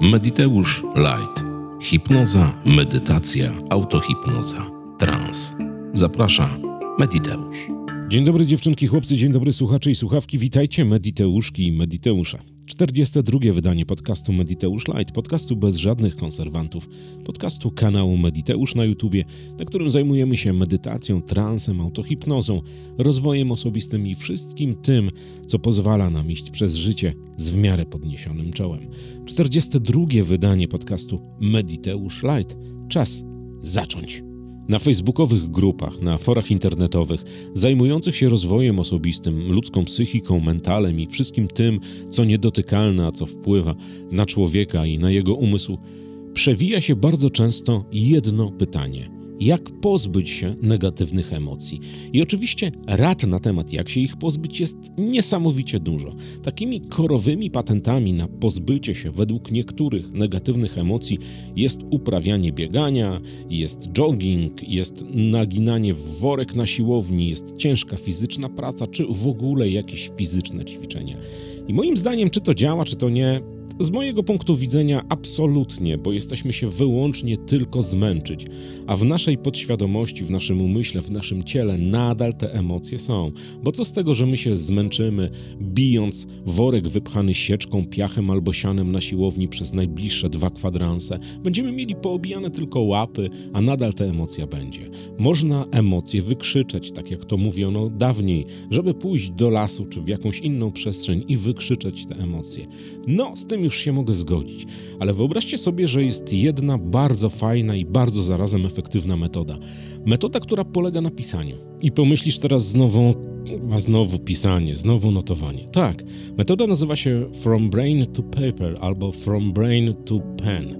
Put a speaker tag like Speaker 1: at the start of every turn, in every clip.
Speaker 1: Mediteusz Light. Hipnoza, medytacja, autohipnoza, trans. Zaprasza Mediteusz.
Speaker 2: Dzień dobry dziewczynki, chłopcy, dzień dobry słuchacze i słuchawki. Witajcie Mediteuszki i Mediteusze. 42. wydanie podcastu Mediteusz Light, podcastu bez żadnych konserwantów, podcastu kanału Mediteusz na YouTubie, na którym zajmujemy się medytacją, transem, autohipnozą, rozwojem osobistym i wszystkim tym, co pozwala nam iść przez życie z w miarę podniesionym czołem. 42. wydanie podcastu Mediteusz Light. Czas zacząć na facebookowych grupach, na forach internetowych, zajmujących się rozwojem osobistym, ludzką psychiką, mentalem i wszystkim tym, co niedotykalne, a co wpływa na człowieka i na jego umysł, przewija się bardzo często jedno pytanie – jak pozbyć się negatywnych emocji. I oczywiście rad na temat, jak się ich pozbyć, jest niesamowicie dużo. Takimi korowymi patentami na pozbycie się według niektórych negatywnych emocji jest uprawianie biegania, jest jogging, jest naginanie w worek na siłowni, jest ciężka fizyczna praca, czy w ogóle jakieś fizyczne ćwiczenia. I moim zdaniem, czy to działa, czy to nie, z mojego punktu widzenia absolutnie, bo jesteśmy się wyłącznie tylko zmęczyć, a w naszej podświadomości, w naszym umyśle, w naszym ciele nadal te emocje są. Bo co z tego, że my się zmęczymy, bijąc worek wypchany sieczką, piachem albo sianem na siłowni przez najbliższe dwa kwadranse? Będziemy mieli poobijane tylko łapy, a nadal ta emocja będzie. Można emocje wykrzyczeć, tak jak to mówiono dawniej, żeby pójść do lasu czy w jakąś inną przestrzeń i wykrzyczeć te emocje. No, z tym już już się mogę zgodzić. Ale wyobraźcie sobie, że jest jedna bardzo fajna i bardzo zarazem efektywna metoda. Metoda, która polega na pisaniu. I pomyślisz teraz znowu, a znowu pisanie, znowu notowanie. Tak, metoda nazywa się From Brain to Paper albo From Brain to Pen.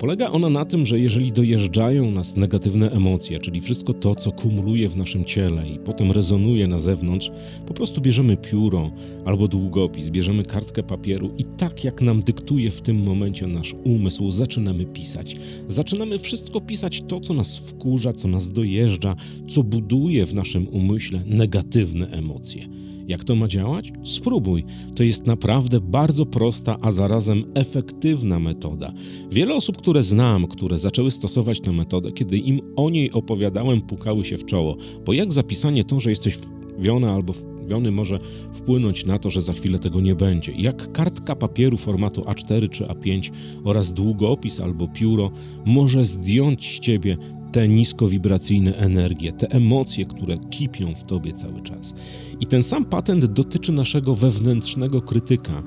Speaker 2: Polega ona na tym, że jeżeli dojeżdżają nas negatywne emocje, czyli wszystko to, co kumuluje w naszym ciele i potem rezonuje na zewnątrz, po prostu bierzemy pióro albo długopis, bierzemy kartkę papieru i tak jak nam dyktuje w tym momencie nasz umysł, zaczynamy pisać. Zaczynamy wszystko pisać to, co nas wkurza, co nas dojeżdża, co buduje w naszym umyśle negatywne emocje. Jak to ma działać? Spróbuj. To jest naprawdę bardzo prosta, a zarazem efektywna metoda. Wiele osób, które znam, które zaczęły stosować tę metodę, kiedy im o niej opowiadałem, pukały się w czoło. Bo jak zapisanie to, że jesteś wwiona albo wwiony może wpłynąć na to, że za chwilę tego nie będzie. Jak kartka papieru formatu A4 czy A5 oraz długopis albo pióro może zdjąć z ciebie te niskowibracyjne energie, te emocje, które kipią w tobie cały czas. I ten sam patent dotyczy naszego wewnętrznego krytyka.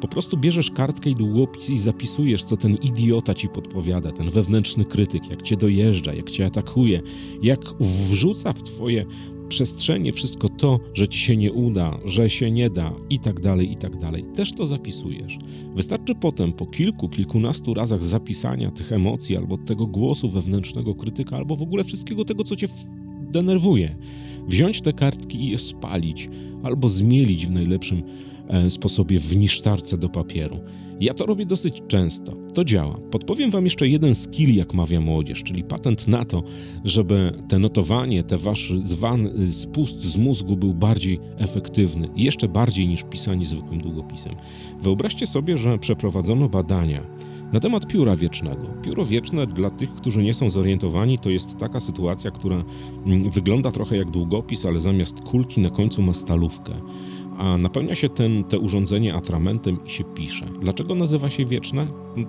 Speaker 2: Po prostu bierzesz kartkę i długopis i zapisujesz, co ten idiota ci podpowiada, ten wewnętrzny krytyk, jak cię dojeżdża, jak cię atakuje, jak wrzuca w twoje przestrzenie wszystko to, że ci się nie uda, że się nie da i tak dalej, i tak dalej. Też to zapisujesz. Wystarczy potem po kilku, kilkunastu razach zapisania tych emocji albo tego głosu wewnętrznego krytyka, albo w ogóle wszystkiego tego, co cię denerwuje, wziąć te kartki i je spalić albo zmielić w najlepszym sposobie w niszczarce do papieru. Ja to robię dosyć często. To działa. Podpowiem Wam jeszcze jeden skill, jak mawia młodzież, czyli patent na to, żeby te notowanie, te wasz zwany spust z mózgu był bardziej efektywny, jeszcze bardziej niż pisanie zwykłym długopisem. Wyobraźcie sobie, że przeprowadzono badania na temat pióra wiecznego. Pióro wieczne dla tych, którzy nie są zorientowani, to jest taka sytuacja, która mm, wygląda trochę jak długopis, ale zamiast kulki na końcu ma stalówkę a napełnia się ten, te urządzenie atramentem i się pisze. Dlaczego nazywa się wieczne?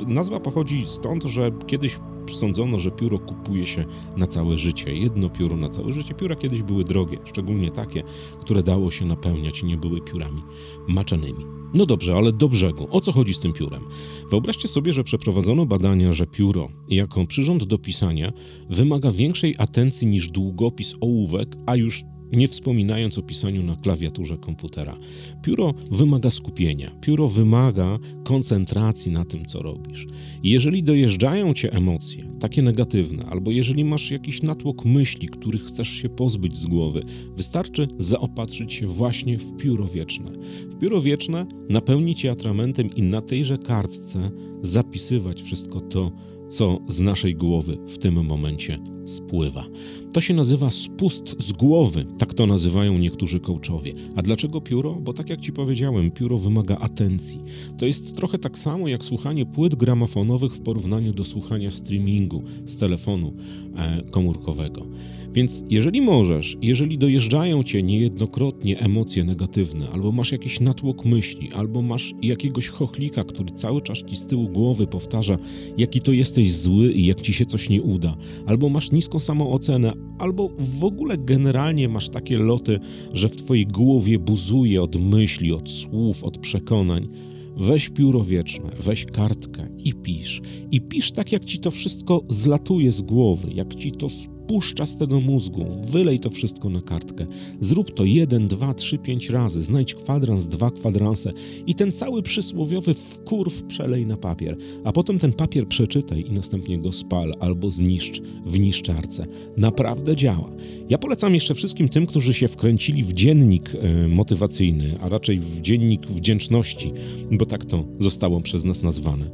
Speaker 2: Nazwa pochodzi stąd, że kiedyś sądzono, że pióro kupuje się na całe życie. Jedno pióro na całe życie. Pióra kiedyś były drogie, szczególnie takie, które dało się napełniać i nie były piórami maczanymi. No dobrze, ale do brzegu. O co chodzi z tym piórem? Wyobraźcie sobie, że przeprowadzono badania, że pióro jako przyrząd do pisania wymaga większej atencji niż długopis ołówek, a już nie wspominając o pisaniu na klawiaturze komputera. Pióro wymaga skupienia, pióro wymaga koncentracji na tym, co robisz. Jeżeli dojeżdżają cię emocje, takie negatywne, albo jeżeli masz jakiś natłok myśli, których chcesz się pozbyć z głowy, wystarczy zaopatrzyć się właśnie w pióro wieczne. W pióro wieczne napełnić je atramentem i na tejże kartce zapisywać wszystko to, co z naszej głowy w tym momencie spływa. To się nazywa spust z głowy, tak to nazywają niektórzy coachowie. A dlaczego pióro? Bo tak jak ci powiedziałem, pióro wymaga atencji. To jest trochę tak samo jak słuchanie płyt gramofonowych w porównaniu do słuchania streamingu z telefonu e, komórkowego. Więc jeżeli możesz, jeżeli dojeżdżają cię niejednokrotnie emocje negatywne, albo masz jakiś natłok myśli, albo masz jakiegoś chochlika, który cały czas ci z tyłu głowy powtarza, jaki to jesteś zły i jak ci się coś nie uda, albo masz niską samoocenę, albo w ogóle generalnie masz takie loty, że w twojej głowie buzuje od myśli, od słów, od przekonań, Weź pióro wieczne, weź kartkę i pisz. I pisz tak, jak ci to wszystko zlatuje z głowy, jak ci to puszcza z tego mózgu. Wylej to wszystko na kartkę. Zrób to jeden, dwa, trzy, pięć razy. Znajdź kwadrans, dwa kwadranse i ten cały przysłowiowy wkurw przelej na papier. A potem ten papier przeczytaj i następnie go spal albo zniszcz w niszczarce. Naprawdę działa. Ja polecam jeszcze wszystkim tym, którzy się wkręcili w dziennik e, motywacyjny, a raczej w dziennik wdzięczności, bo tak to zostało przez nas nazwane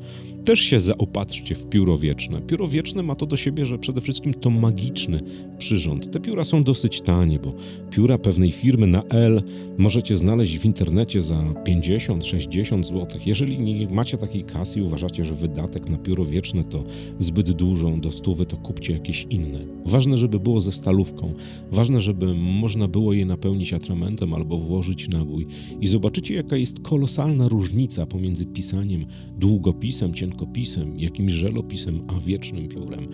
Speaker 2: też się zaopatrzcie w pióro wieczne. Pióro wieczne ma to do siebie, że przede wszystkim to magiczny przyrząd. Te pióra są dosyć tanie, bo pióra pewnej firmy na L możecie znaleźć w internecie za 50-60 zł. Jeżeli nie macie takiej kasy i uważacie, że wydatek na pióro wieczne to zbyt dużo, do stówy, to kupcie jakieś inne. Ważne, żeby było ze stalówką. Ważne, żeby można było je napełnić atramentem albo włożyć nabój. I zobaczycie, jaka jest kolosalna różnica pomiędzy pisaniem długopisem, cienko rękopisem, jakimś żelopisem, a wiecznym piórem.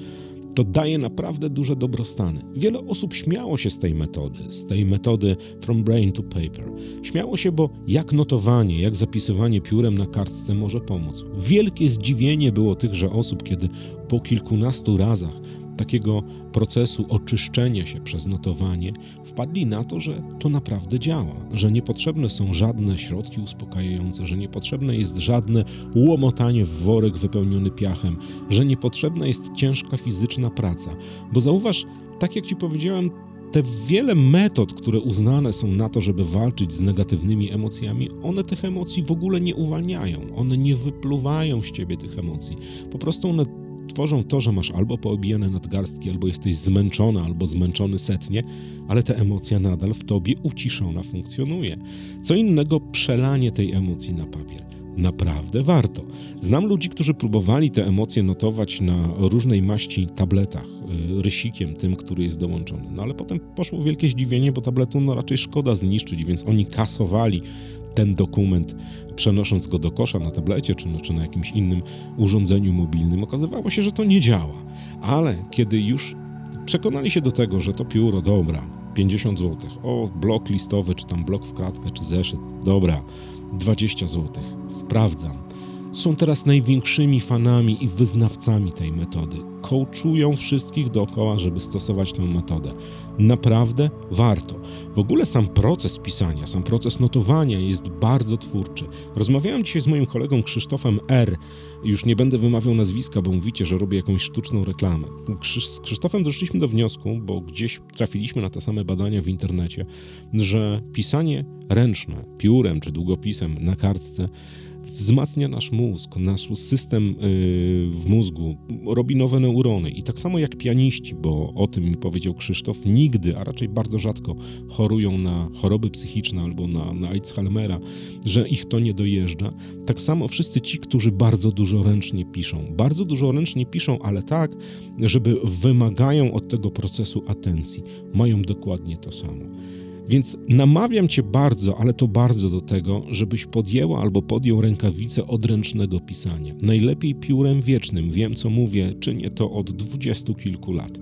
Speaker 2: To daje naprawdę duże dobrostany. Wiele osób śmiało się z tej metody, z tej metody from brain to paper. Śmiało się, bo jak notowanie, jak zapisywanie piórem na kartce może pomóc. Wielkie zdziwienie było tychże osób, kiedy po kilkunastu razach takiego procesu oczyszczenia się przez notowanie, wpadli na to, że to naprawdę działa, że niepotrzebne są żadne środki uspokajające, że niepotrzebne jest żadne łomotanie w worek wypełniony piachem, że niepotrzebna jest ciężka fizyczna praca. Bo zauważ, tak jak Ci powiedziałem, te wiele metod, które uznane są na to, żeby walczyć z negatywnymi emocjami, one tych emocji w ogóle nie uwalniają, one nie wypluwają z ciebie tych emocji. Po prostu one tworzą to, że masz albo poobijane nadgarstki, albo jesteś zmęczony, albo zmęczony setnie, ale ta emocja nadal w tobie uciszona funkcjonuje. Co innego przelanie tej emocji na papier. Naprawdę warto. Znam ludzi, którzy próbowali te emocje notować na różnej maści tabletach, y, rysikiem tym, który jest dołączony. No ale potem poszło wielkie zdziwienie, bo tabletu no raczej szkoda zniszczyć, więc oni kasowali ten dokument, przenosząc go do kosza na tablecie czy, czy na jakimś innym urządzeniu mobilnym, okazywało się, że to nie działa. Ale kiedy już przekonali się do tego, że to pióro, dobra, 50 zł, o, blok listowy, czy tam blok w kratkę, czy zeszyt, dobra, 20 zł, sprawdzam. Są teraz największymi fanami i wyznawcami tej metody. Coachują wszystkich dookoła, żeby stosować tę metodę. Naprawdę warto. W ogóle sam proces pisania, sam proces notowania jest bardzo twórczy. Rozmawiałem dzisiaj z moim kolegą Krzysztofem R. Już nie będę wymawiał nazwiska, bo mówicie, że robię jakąś sztuczną reklamę. Z Krzysztofem doszliśmy do wniosku, bo gdzieś trafiliśmy na te same badania w internecie, że pisanie ręczne, piórem czy długopisem na kartce wzmacnia nasz mózg, nasz system y, w mózgu, robi nowe neurony. I tak samo jak pianiści, bo o tym mi powiedział Krzysztof, nigdy, a raczej bardzo rzadko chorują na choroby psychiczne albo na, na Alzheimera, że ich to nie dojeżdża. Tak samo wszyscy ci, którzy bardzo dużo ręcznie piszą. Bardzo dużo ręcznie piszą, ale tak, żeby wymagają od tego procesu atencji. Mają dokładnie to samo. Więc namawiam Cię bardzo, ale to bardzo do tego, żebyś podjęła albo podjął rękawicę odręcznego pisania. Najlepiej piórem wiecznym. Wiem, co mówię, czynię to od dwudziestu kilku lat.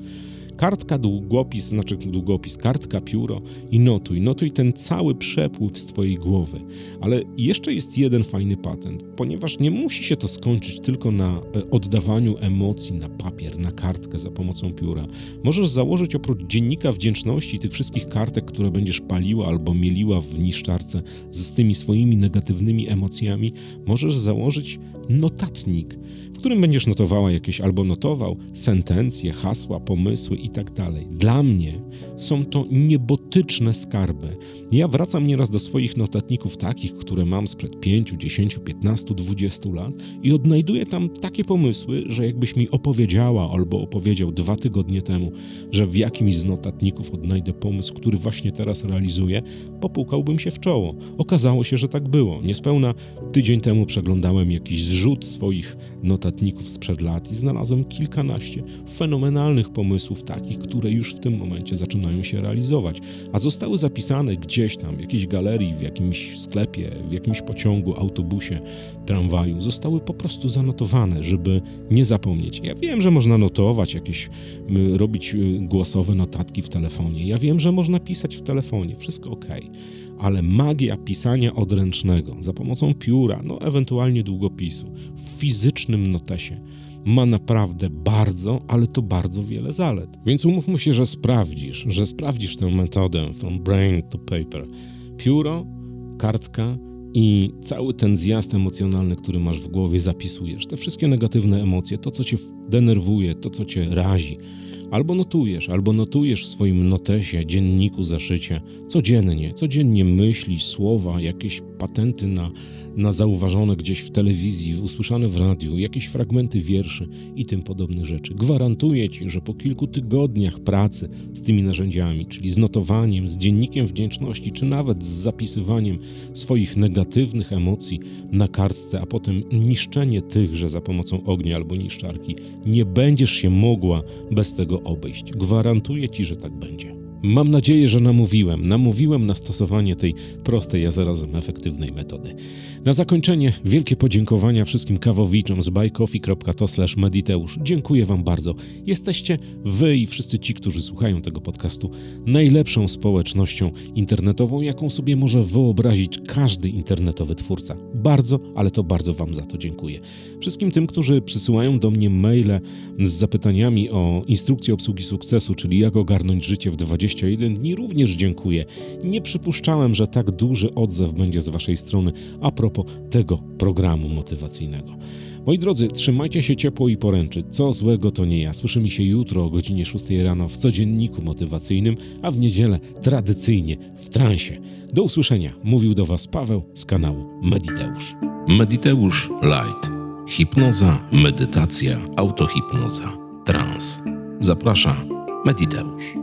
Speaker 2: Kartka, długopis, znaczy długopis, kartka, pióro i notuj. Notuj ten cały przepływ z Twojej głowy. Ale jeszcze jest jeden fajny patent, ponieważ nie musi się to skończyć tylko na e, oddawaniu emocji na papier, na kartkę za pomocą pióra. Możesz założyć oprócz dziennika wdzięczności tych wszystkich kartek, które będziesz paliła albo mieliła w niszczarce z tymi swoimi negatywnymi emocjami, możesz założyć notatnik, którym będziesz notowała jakieś albo notował sentencje, hasła, pomysły i tak. Dla mnie są to niebotyczne skarby. Ja wracam nieraz do swoich notatników takich, które mam sprzed 5, 10, 15, 20 lat i odnajduję tam takie pomysły, że jakbyś mi opowiedziała albo opowiedział dwa tygodnie temu, że w jakimś z notatników odnajdę pomysł, który właśnie teraz realizuję, popukałbym się w czoło. Okazało się, że tak było. Niespełna tydzień temu przeglądałem jakiś zrzut swoich notatników sprzed lat i znalazłem kilkanaście fenomenalnych pomysłów, takich, które już w tym momencie zaczynają się realizować, a zostały zapisane gdzieś tam, w jakiejś galerii, w jakimś sklepie, w jakimś pociągu, autobusie, tramwaju. Zostały po prostu zanotowane, żeby nie zapomnieć. Ja wiem, że można notować jakieś, robić y, głosowe notatki w telefonie. Ja wiem, że można pisać w telefonie. Wszystko ok ale magia pisania odręcznego za pomocą pióra, no ewentualnie długopisu, w fizycznym notesie ma naprawdę bardzo, ale to bardzo wiele zalet. Więc umówmy się, że sprawdzisz, że sprawdzisz tę metodę from brain to paper. Pióro, kartka i cały ten zjazd emocjonalny, który masz w głowie, zapisujesz. Te wszystkie negatywne emocje, to co cię denerwuje, to co cię razi, Albo notujesz, albo notujesz w swoim notesie, dzienniku, zaszycie, codziennie, codziennie myśli, słowa, jakieś patenty na na zauważone gdzieś w telewizji, usłyszane w radiu, jakieś fragmenty wierszy i tym podobnych rzeczy. Gwarantuję Ci, że po kilku tygodniach pracy z tymi narzędziami, czyli z notowaniem, z dziennikiem wdzięczności, czy nawet z zapisywaniem swoich negatywnych emocji na kartce, a potem niszczenie tychże za pomocą ognia albo niszczarki, nie będziesz się mogła bez tego obejść. Gwarantuję Ci, że tak będzie. Mam nadzieję, że namówiłem, namówiłem na stosowanie tej prostej, a zarazem efektywnej metody. Na zakończenie wielkie podziękowania wszystkim kawowiczom z buycoffee.to mediteusz. Dziękuję Wam bardzo. Jesteście Wy i wszyscy ci, którzy słuchają tego podcastu, najlepszą społecznością internetową, jaką sobie może wyobrazić każdy internetowy twórca. Bardzo, ale to bardzo Wam za to dziękuję. Wszystkim tym, którzy przysyłają do mnie maile z zapytaniami o instrukcję obsługi sukcesu, czyli jak ogarnąć życie w 21 dni, również dziękuję. Nie przypuszczałem, że tak duży odzew będzie z Waszej strony a propos tego programu motywacyjnego. Moi drodzy, trzymajcie się ciepło i poręczy. Co złego to nie ja. Słyszymy się jutro o godzinie 6 rano w codzienniku motywacyjnym, a w niedzielę tradycyjnie w transie. Do usłyszenia. Mówił do Was Paweł z kanału Mediteusz.
Speaker 1: Mediteusz Light. Hipnoza, medytacja, autohipnoza, trans. Zaprasza Mediteusz.